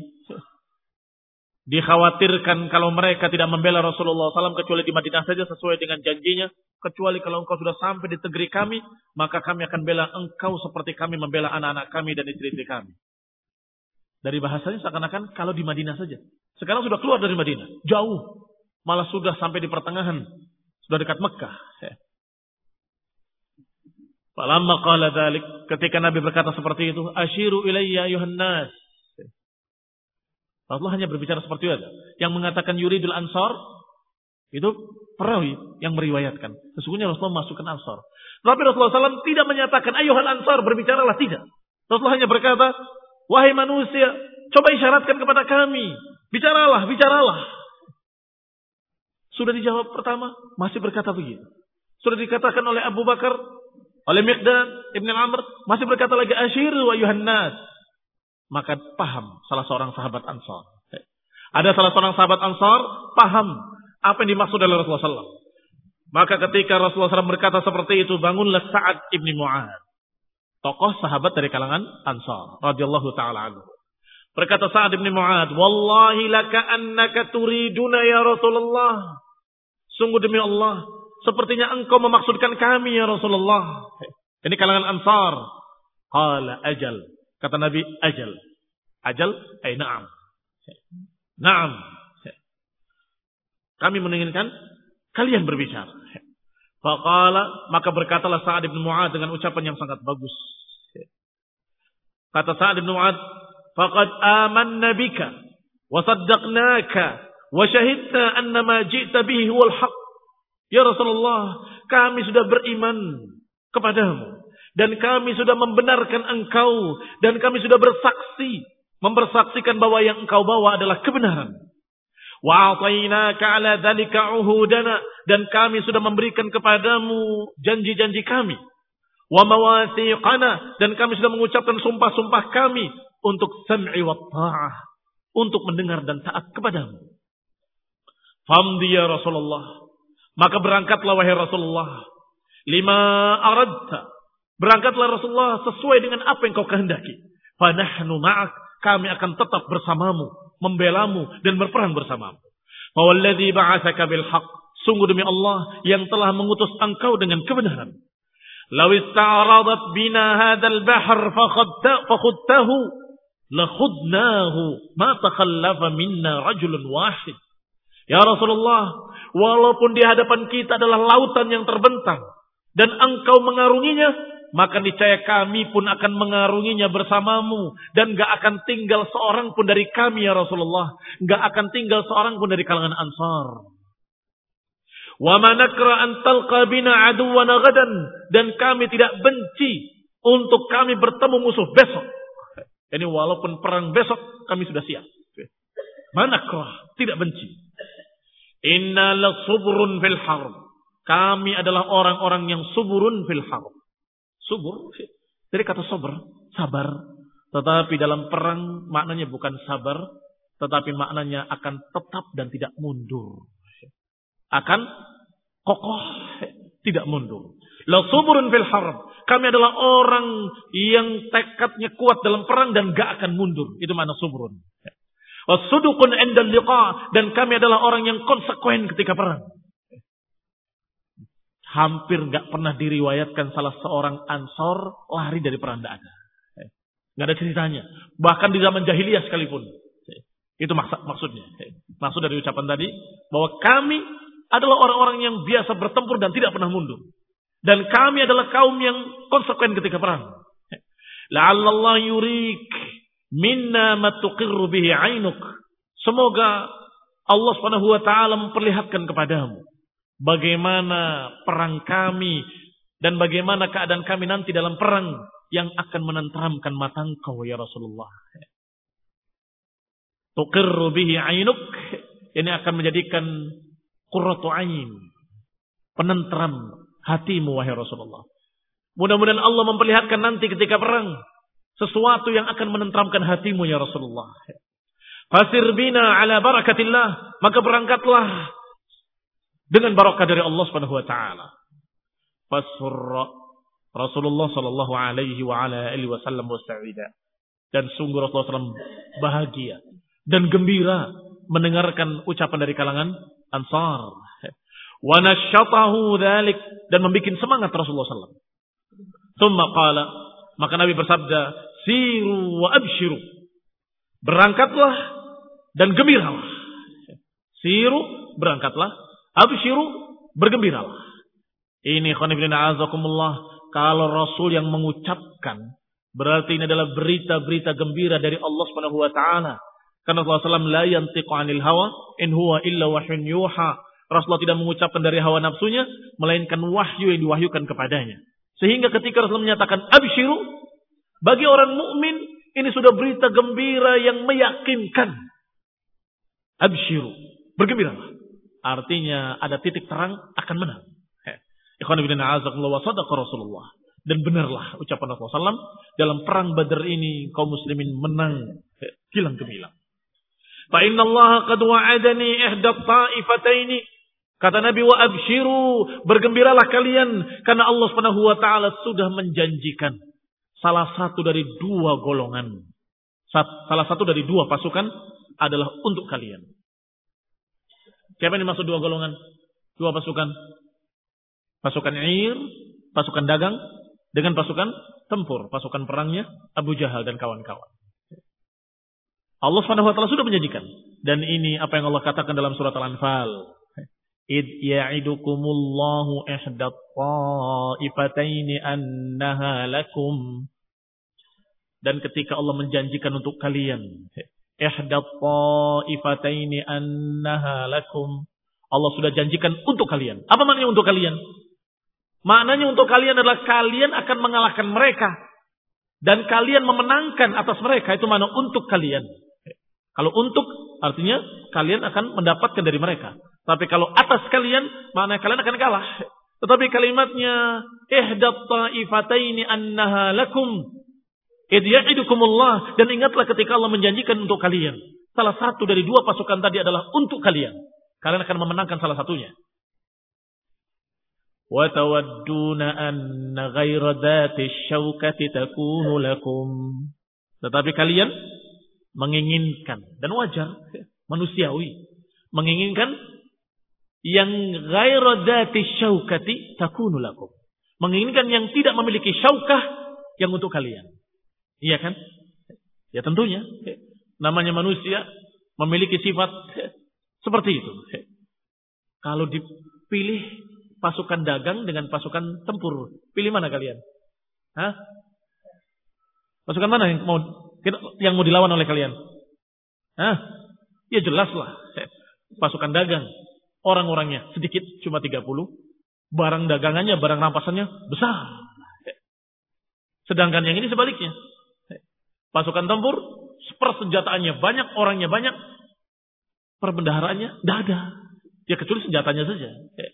Dikhawatirkan kalau mereka tidak membela Rasulullah SAW kecuali di Madinah saja sesuai dengan janjinya. Kecuali kalau engkau sudah sampai di negeri kami, maka kami akan bela engkau seperti kami membela anak-anak kami dan istri-istri kami. Dari bahasanya seakan-akan kalau di Madinah saja. Sekarang sudah keluar dari Madinah. Jauh. Malah sudah sampai di pertengahan. Sudah dekat Mekah. Falamma qala dhalik. Ketika Nabi berkata seperti itu. Ashiru ilayya yuhannas. Rasulullah hanya berbicara seperti itu. Yang mengatakan yuridul ansar itu perawi yang meriwayatkan. Sesungguhnya Rasulullah masukkan ansar. Tapi Rasulullah SAW tidak menyatakan ayuhal ansar berbicaralah tidak. Rasulullah hanya berkata, wahai manusia, coba isyaratkan kepada kami. Bicaralah, bicaralah. Sudah dijawab pertama, masih berkata begitu. Sudah dikatakan oleh Abu Bakar, oleh Miqdad, Ibn Amr, masih berkata lagi asyir wa yuhannas maka paham salah seorang sahabat Ansar. Ada salah seorang sahabat Ansar paham apa yang dimaksud oleh Rasulullah SAW. Maka ketika Rasulullah SAW berkata seperti itu, bangunlah Sa'ad ibni Mu'ad. Tokoh sahabat dari kalangan Ansar. radhiyallahu ta'ala anhu. Berkata Sa'ad ibni Mu'ad, Wallahi laka annaka turiduna ya Rasulullah. Sungguh demi Allah, sepertinya engkau memaksudkan kami ya Rasulullah. Ini kalangan Ansar. Qala ajal. Kata Nabi, ajal. Ajal, ay na'am. Na'am. Kami menginginkan kalian berbicara. Faqala, maka berkatalah Sa'ad bin Mu'ad dengan ucapan yang sangat bagus. Kata Sa'ad bin Mu'ad, faqad amanna bika, wa saddaqnaka, wa syahidna anna ma ji'ta bihi huwal. Ya Rasulullah, kami sudah beriman kepadamu dan kami sudah membenarkan engkau dan kami sudah bersaksi mempersaksikan bahwa yang engkau bawa adalah kebenaran. Wa atainaka ala dzalika uhudana dan kami sudah memberikan kepadamu janji-janji kami. Wa mawathiqana dan kami sudah mengucapkan sumpah-sumpah kami untuk sam'i wa ta'ah, untuk mendengar dan taat kepadamu. Famdi ya Rasulullah. Maka berangkatlah wahai Rasulullah. Lima aradta Berangkatlah Rasulullah sesuai dengan apa yang kau kehendaki. Fanahnu ma'ak. Kami akan tetap bersamamu, membelamu dan berperang bersamamu. Fawalladhi ba'athaka bil. Sungguh demi Allah yang telah mengutus engkau dengan kebenaran. Law ista'radat bina hadzal bahr fakhudtahu lakhudnahu ma takhallafa minna rajulun wahid. Ya Rasulullah, walaupun di hadapan kita adalah lautan yang terbentang dan engkau mengarunginya, maka niscaya kami pun akan mengarunginya bersamamu dan gak akan tinggal seorang pun dari kami ya Rasulullah, gak akan tinggal seorang pun dari kalangan Ansar. Wa manakra an bina dan kami tidak benci untuk kami bertemu musuh besok. Ini walaupun perang besok kami sudah siap. Manakra tidak benci. Inna la subrun fil harb. Kami adalah orang-orang yang suburun fil harb Subur. Dari kata sober, sabar. Tetapi dalam perang maknanya bukan sabar, tetapi maknanya akan tetap dan tidak mundur. Akan kokoh, tidak mundur. La suburun fil harb. Kami adalah orang yang tekadnya kuat dalam perang dan gak akan mundur. Itu makna suburun. Wasudukun endal liqa. Dan kami adalah orang yang konsekuen ketika perang hampir nggak pernah diriwayatkan salah seorang ansor lari dari perang tidak ada. Nggak ada ceritanya. Bahkan di zaman jahiliyah sekalipun. Itu maksud, maksudnya. Maksud dari ucapan tadi bahwa kami adalah orang-orang yang biasa bertempur dan tidak pernah mundur. Dan kami adalah kaum yang konsekuen ketika perang. La'allallah yurik minna matuqirru bihi ainuk. Semoga Allah Subhanahu wa memperlihatkan kepadamu bagaimana perang kami dan bagaimana keadaan kami nanti dalam perang yang akan menenteramkan mata engkau ya Rasulullah. Tuqirru bihi ainuk ini akan menjadikan qurratu ain penenteram hatimu wahai Rasulullah. Mudah-mudahan Allah memperlihatkan nanti ketika perang sesuatu yang akan menenteramkan hatimu ya Rasulullah. Fasir bina ala barakatillah, maka berangkatlah dengan barakah dari Allah Subhanahu wa taala. Fasurra Rasulullah sallallahu alaihi wa ala alihi wasallam wasta'ida. Dan sungguh Rasulullah SAW bahagia dan gembira mendengarkan ucapan dari kalangan Ansar. Wa nasyatahu dzalik dan membuat semangat Rasulullah SAW. Tsumma qala, maka Nabi bersabda, "Siru wa abshiru." Berangkatlah dan gembiralah. Siru, berangkatlah. Abshiru, bergembiralah. Ini khonibina azakumullah. Kalau Rasul yang mengucapkan, berarti ini adalah berita-berita gembira dari Allah Subhanahu wa taala. Karena Rasulullah SAW la yantiqu 'anil hawa in huwa illa wahyun yuha. Rasulullah tidak mengucapkan dari hawa nafsunya melainkan wahyu yang diwahyukan kepadanya. Sehingga ketika Rasulullah menyatakan absyiru bagi orang mukmin ini sudah berita gembira yang meyakinkan. Absyiru, bergembiralah. Artinya ada titik terang akan menang. Ikhwan ibn wa sadaqa Rasulullah. Dan benarlah ucapan Rasulullah SAW dalam perang Badar ini kaum muslimin menang kilang gemilang. Fa inna Allah qad wa'adani ihda ta'ifataini. Kata Nabi wa abshiru, bergembiralah kalian karena Allah Subhanahu wa taala sudah menjanjikan salah satu dari dua golongan. Salah satu dari dua pasukan adalah untuk kalian. Siapa yang dimaksud dua golongan? Dua pasukan. Pasukan Ir, pasukan dagang dengan pasukan tempur, pasukan perangnya Abu Jahal dan kawan-kawan. Allah Subhanahu wa taala sudah menjanjikan dan ini apa yang Allah katakan dalam surat Al-Anfal. Id ya'idukumullahu ihdat ta'ifataini annaha lakum. Dan ketika Allah menjanjikan untuk kalian ihdat ta'ifataini annaha lakum. Allah sudah janjikan untuk kalian. Apa maknanya untuk kalian? Maknanya untuk kalian adalah kalian akan mengalahkan mereka dan kalian memenangkan atas mereka itu mana untuk kalian. Kalau untuk artinya kalian akan mendapatkan dari mereka. Tapi kalau atas kalian, mana kalian akan kalah. Tetapi kalimatnya ihdat ta'ifataini annaha lakum. Id ya'idukumullah dan ingatlah ketika Allah menjanjikan untuk kalian. Salah satu dari dua pasukan tadi adalah untuk kalian. Kalian akan memenangkan salah satunya. Tetapi kalian menginginkan dan wajar manusiawi menginginkan yang syaukati takunu lakum. Menginginkan yang tidak memiliki syaukah yang untuk kalian. Iya kan? Ya tentunya. Namanya manusia memiliki sifat seperti itu. Kalau dipilih pasukan dagang dengan pasukan tempur, pilih mana kalian? Hah? Pasukan mana yang mau yang mau dilawan oleh kalian? Hah? Ya jelas lah. Pasukan dagang. Orang-orangnya sedikit, cuma 30. Barang dagangannya, barang rampasannya besar. Sedangkan yang ini sebaliknya pasukan tempur, persenjataannya banyak, orangnya banyak, perbendaharaannya tidak ada. Ya kecuali senjatanya saja. Ya.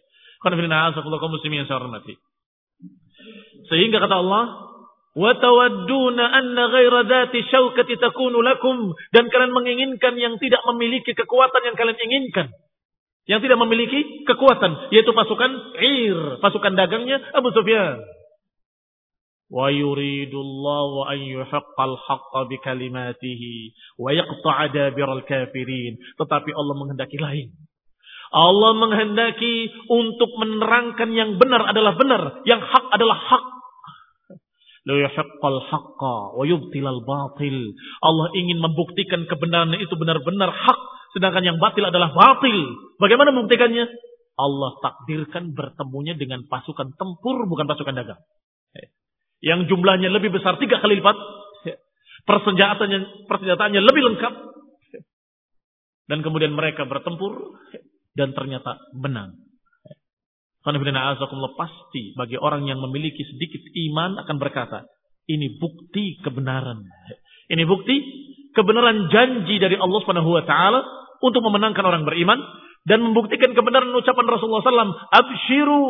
Sehingga kata Allah, wa tawadduna anna ghaira dan kalian menginginkan yang tidak memiliki kekuatan yang kalian inginkan. Yang tidak memiliki kekuatan yaitu pasukan ir pasukan dagangnya Abu Sufyan. وَيُرِيدُ اللَّهُ أَنْ يُحَقَّ الْحَقَّ بِكَلِمَاتِهِ وَيَقْطَعَ دَابِرَ الْكَافِرِينَ Tetapi Allah menghendaki lain. Allah menghendaki untuk menerangkan yang benar adalah benar. Yang hak adalah hak batil. Allah ingin membuktikan kebenaran itu benar-benar hak, sedangkan yang batil adalah batil. Bagaimana membuktikannya? Allah takdirkan bertemunya dengan pasukan tempur bukan pasukan dagang. Yang jumlahnya lebih besar tiga kali lipat. Persenjataannya, persenjataannya lebih lengkap. Dan kemudian mereka bertempur dan ternyata menang. Pasti bagi orang yang memiliki sedikit iman akan berkata, ini bukti kebenaran. Ini bukti kebenaran janji dari Allah Subhanahu wa taala untuk memenangkan orang beriman dan membuktikan kebenaran ucapan Rasulullah SAW. Abshiru,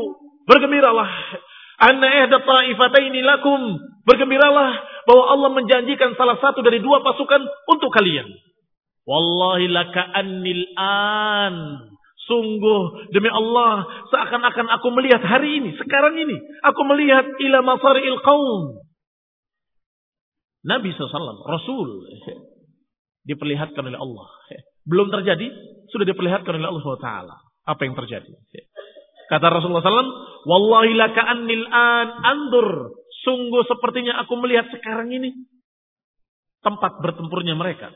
bergembiralah. Anna ihda ta'ifataini lakum. Bergembiralah bahwa Allah menjanjikan salah satu dari dua pasukan untuk kalian. Wallahi laka annil an Sungguh demi Allah seakan-akan aku melihat hari ini, sekarang ini. Aku melihat ila masari'il qaum. Nabi SAW, Rasul. Diperlihatkan oleh Allah. belum terjadi, sudah diperlihatkan oleh Allah SWT. Apa yang terjadi? Kata Rasulullah SAW, Wallahi laka annil an andur. Sungguh sepertinya aku melihat sekarang ini tempat bertempurnya mereka.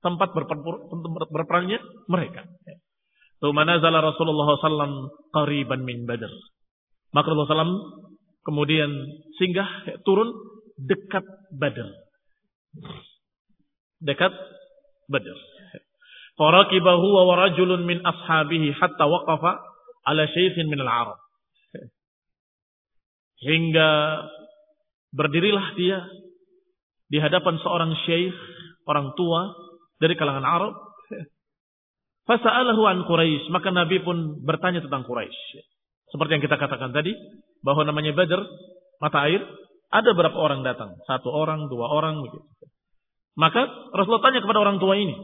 Tempat berperangnya mereka. Tumanazala Rasulullah SAW qariban min badr. Maka Rasulullah SAW kemudian singgah turun dekat Badr. Dekat Badr. Farakibahu wa rajulun min ashabihi hatta waqafa ala syekhin min al-Arab. Hingga berdirilah dia di hadapan seorang syekh, orang tua dari kalangan Arab. Fasa'alahu an Quraisy, maka Nabi pun bertanya tentang Quraisy. Seperti yang kita katakan tadi, bahwa namanya Badr, mata air, ada berapa orang datang? Satu orang, dua orang, begitu. Maka Rasulullah tanya kepada orang tua ini,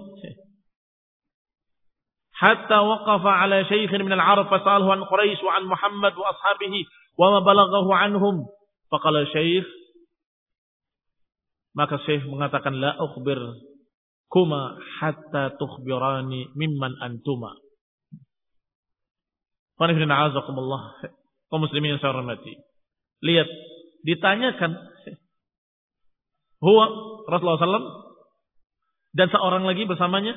hatta waqafa ala shaykhin min al-Arab fasalhu an Quraisy wa an Muhammad wa ashabihi wa ma balaghahu anhum. Faqala syekh maka syekh mengatakan la ukhbir kuma hatta tukhbirani mimman antuma. Qanifin a'azakumullah. Kaum muslimin yang saya hormati. Lihat, ditanyakan Rasulullah dan seorang lagi bersamanya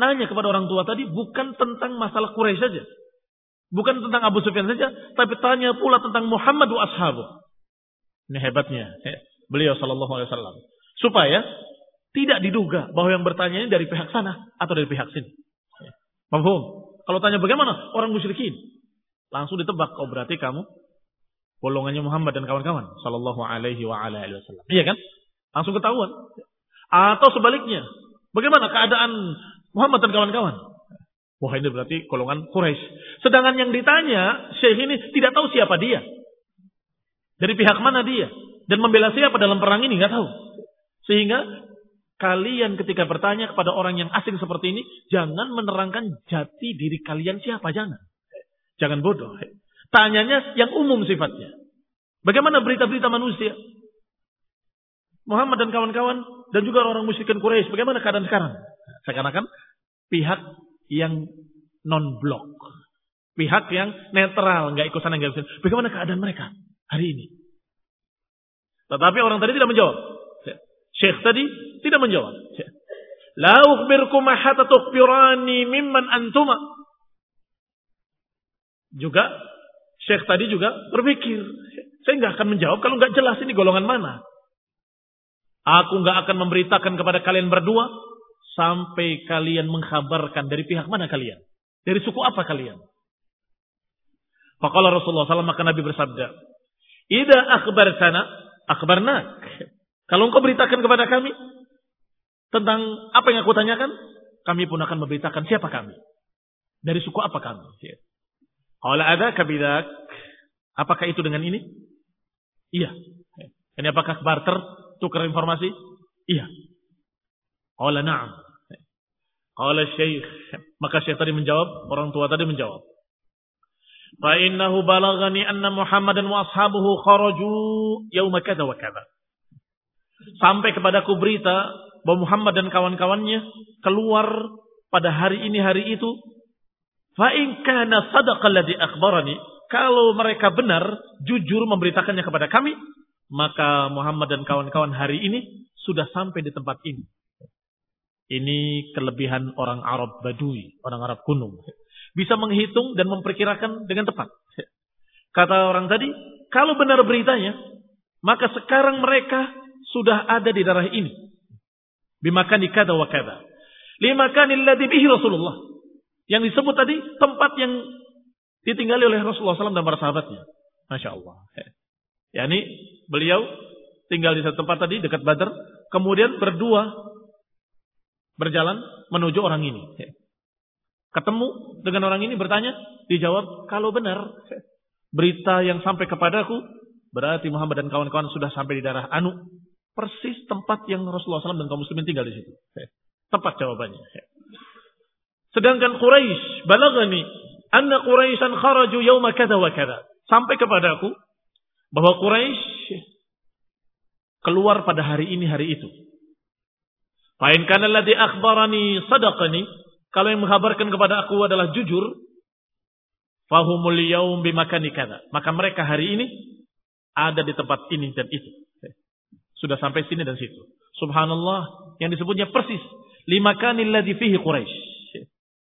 Nanya kepada orang tua tadi bukan tentang masalah Quraisy saja. Bukan tentang Abu Sufyan saja, tapi tanya pula tentang Muhammad wa ashabu. Ini hebatnya beliau sallallahu alaihi wasallam. Supaya tidak diduga bahwa yang bertanya ini dari pihak sana atau dari pihak sini. Paham? Kalau tanya bagaimana orang musyrikin, langsung ditebak oh berarti kamu golongannya Muhammad dan kawan-kawan sallallahu alaihi wa ala alihi wasallam. Iya kan? Langsung ketahuan. Atau sebaliknya, bagaimana keadaan Muhammad dan kawan-kawan. Wah ini berarti golongan Quraisy. Sedangkan yang ditanya, Syekh ini tidak tahu siapa dia. Dari pihak mana dia. Dan membela siapa dalam perang ini, nggak tahu. Sehingga kalian ketika bertanya kepada orang yang asing seperti ini, jangan menerangkan jati diri kalian siapa, jangan. Jangan bodoh. Tanyanya yang umum sifatnya. Bagaimana berita-berita manusia? Muhammad dan kawan-kawan dan juga orang musyrikin Quraisy, bagaimana keadaan sekarang? Seakan-akan pihak yang non-blok. Pihak yang netral, nggak ikut sana, nggak Bagaimana keadaan mereka hari ini? Tetapi orang tadi tidak menjawab. Syekh tadi tidak menjawab. La ukhbirkum hatta tukhbirani mimman antuma. Juga Syekh tadi juga berpikir, saya nggak akan menjawab kalau nggak jelas ini golongan mana. Aku nggak akan memberitakan kepada kalian berdua sampai kalian mengkhabarkan dari pihak mana kalian? Dari suku apa kalian? Faqala Rasulullah SAW maka Nabi bersabda, "Idza akhbartana akhbarnak." Kalau engkau beritakan kepada kami tentang apa yang aku tanyakan, kami pun akan memberitakan siapa kami. Dari suku apa kami. Qala ada kabidak. Apakah itu dengan ini? Iya. Ini apakah barter, tukar informasi? Iya. Qala na'am. Qala syekh. Maka syekh tadi menjawab, orang tua tadi menjawab. Fa innahu balagani anna Muhammadan wa ashabuhu kharaju yauma kadza wa kadza. Sampai kepadaku berita bahwa Muhammad dan kawan-kawannya keluar pada hari ini hari itu. Fa in kana sadaqa alladhi akhbarani, kalau mereka benar jujur memberitakannya kepada kami, maka Muhammad dan kawan-kawan hari ini sudah sampai di tempat ini. Ini kelebihan orang Arab Badui, orang Arab kuno. Bisa menghitung dan memperkirakan dengan tepat. Kata orang tadi, kalau benar beritanya, maka sekarang mereka sudah ada di darah ini. Bimakani kada wa kada. Limakani alladhi bihi Rasulullah. Yang disebut tadi tempat yang ditinggali oleh Rasulullah SAW dan para sahabatnya. Masya Allah. Yani beliau tinggal di satu tempat tadi dekat Badar. Kemudian berdua berjalan menuju orang ini. Ketemu dengan orang ini bertanya, dijawab, kalau benar berita yang sampai kepadaku, berarti Muhammad dan kawan-kawan sudah sampai di darah Anu. Persis tempat yang Rasulullah SAW dan kaum muslimin tinggal di situ. Tepat jawabannya. Sedangkan Quraisy balagani anna Quraisyan kharaju yauma kada wa kada. Sampai kepadaku bahwa Quraisy keluar pada hari ini hari itu. Fa'in kana alladhi akhbarani sadaqani. Kalau yang menghabarkan kepada aku adalah jujur. Fahumul yaum bimakani kada. Maka mereka hari ini ada di tempat ini dan itu. Sudah sampai sini dan situ. Subhanallah. Yang disebutnya persis. Limakani alladhi fihi Quraisy.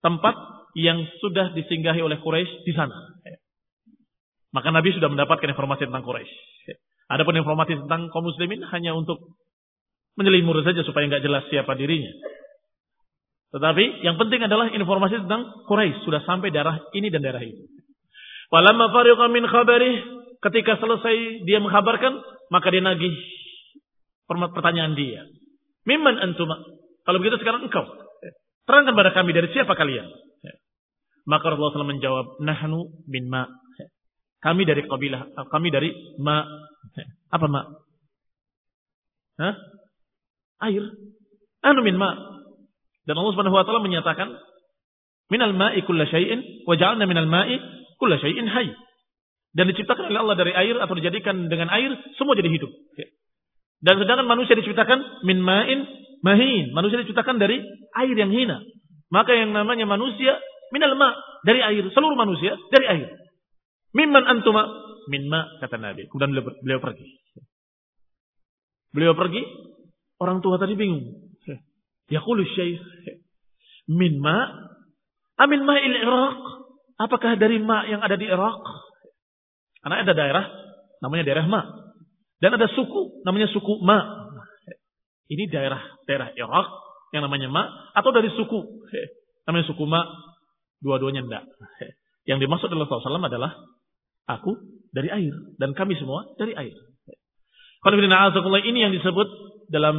Tempat yang sudah disinggahi oleh Quraisy di sana. Maka Nabi sudah mendapatkan informasi tentang Quraisy. Adapun informasi tentang kaum muslimin hanya untuk menyelimur saja supaya nggak jelas siapa dirinya. Tetapi yang penting adalah informasi tentang Quraisy sudah sampai daerah ini dan daerah itu. Walamma fariqa min khabarih ketika selesai dia menghabarkan maka dia nagih pertanyaan dia. Mimman antuma? Kalau begitu sekarang engkau. Terangkan pada kami dari siapa kalian? Maka Rasulullah SAW menjawab, Nahnu bin ma. Kami dari kabilah, kami dari ma. Apa ma? Hah? Air. Anu min ma. Dan Allah Subhanahu wa taala menyatakan minal ma'i kulla syai'in wa ja'alna minal ma'i kulla syai'in hayy. Dan diciptakan oleh Allah dari air atau dijadikan dengan air semua jadi hidup. Dan sedangkan manusia diciptakan min ma'in mahin. Manusia diciptakan dari air yang hina. Maka yang namanya manusia minal ma dari air, seluruh manusia dari air. Mimman antuma min ma kata Nabi. Kemudian beliau pergi. Beliau pergi Orang tua tadi bingung. Yaqulu syekh min ma amin ma'il Iraq. Apakah dari ma yang ada di Irak? Karena ada daerah namanya daerah ma. Dan ada suku namanya suku ma. Ini daerah daerah Irak yang namanya ma atau dari suku namanya suku ma. Dua-duanya enggak. Yang dimaksud Rasulullah SAW adalah aku dari air dan kami semua dari air. Kalau ini yang disebut dalam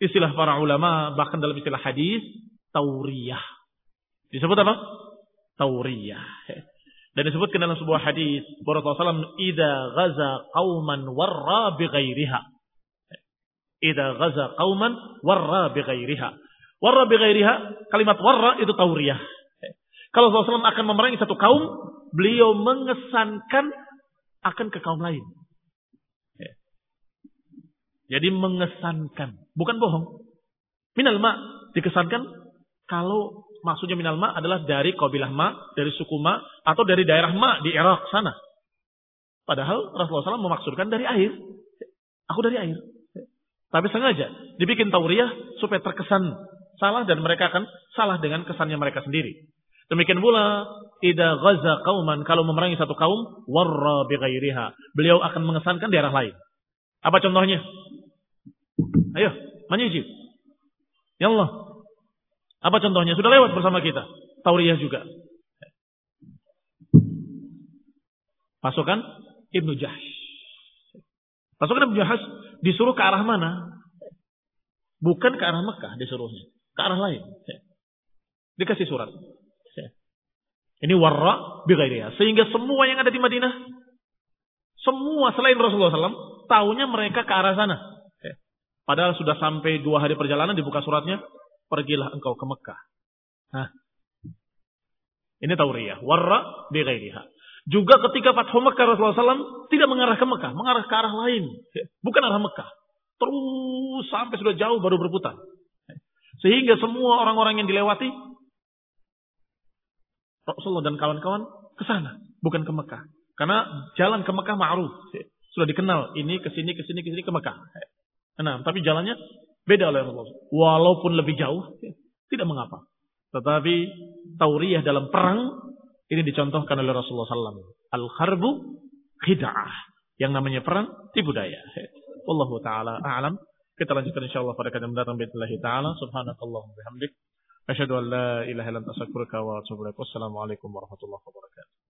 istilah para ulama, bahkan dalam istilah hadis, tauriyah. Disebut apa? Tauriyah. Dan disebutkan dalam sebuah hadis, Rasulullah SAW, "Idza ghaza qauman warra bi ghairiha." Idza ghaza qauman warra bi ghairiha. Warra bi ghairiha, kalimat warra itu tauriyah. Kalau Rasulullah SAW akan memerangi satu kaum, beliau mengesankan akan ke kaum lain. Jadi mengesankan, bukan bohong. Minal ma dikesankan kalau maksudnya minal ma adalah dari kabilah ma, dari suku ma, atau dari daerah ma di Irak sana. Padahal Rasulullah SAW memaksudkan dari air. Aku dari air. Tapi sengaja dibikin tauriyah supaya terkesan salah dan mereka akan salah dengan kesannya mereka sendiri. Demikian pula, ida ghaza kauman kalau memerangi satu kaum warra bi Beliau akan mengesankan daerah lain. Apa contohnya? Ayo, menyuji. Ya Allah. Apa contohnya? Sudah lewat bersama kita. Tauriyah juga. Pasukan Ibnu Jahsh. Pasukan Ibnu Jahsh disuruh ke arah mana? Bukan ke arah Mekah disuruhnya. Ke arah lain. Dikasih surat. Ini warra bighairiha. Sehingga semua yang ada di Madinah. Semua selain Rasulullah SAW. Tahunya mereka ke arah sana. Padahal sudah sampai dua hari perjalanan dibuka suratnya. Pergilah engkau ke Mekah. Nah. Ini tauriyah. Warra bighairiha. Juga ketika Fathu Mekah Rasulullah SAW tidak mengarah ke Mekah. Mengarah ke arah lain. Bukan arah Mekah. Terus sampai sudah jauh baru berputar. Sehingga semua orang-orang yang dilewati. Rasulullah dan kawan-kawan ke sana. Bukan ke Mekah. Karena jalan ke Mekah ma'ruf. Sudah dikenal. Ini ke sini, ke sini, ke sini, ke Mekah. Nah, tapi jalannya beda oleh Rasulullah. Walaupun lebih jauh, tidak mengapa. Tetapi tauriyah dalam perang ini dicontohkan oleh Rasulullah SAW. Al-harbu khida'ah. Yang namanya perang, tipu daya. Wallahu ta'ala a'lam. Kita lanjutkan insyaAllah pada kata mendatang. Bismillahi ta'ala. Subhanakallah bihamdik. Asyadu an la ilaha ilan astaghfiruka wa atubu. Wassalamualaikum warahmatullahi wabarakatuh.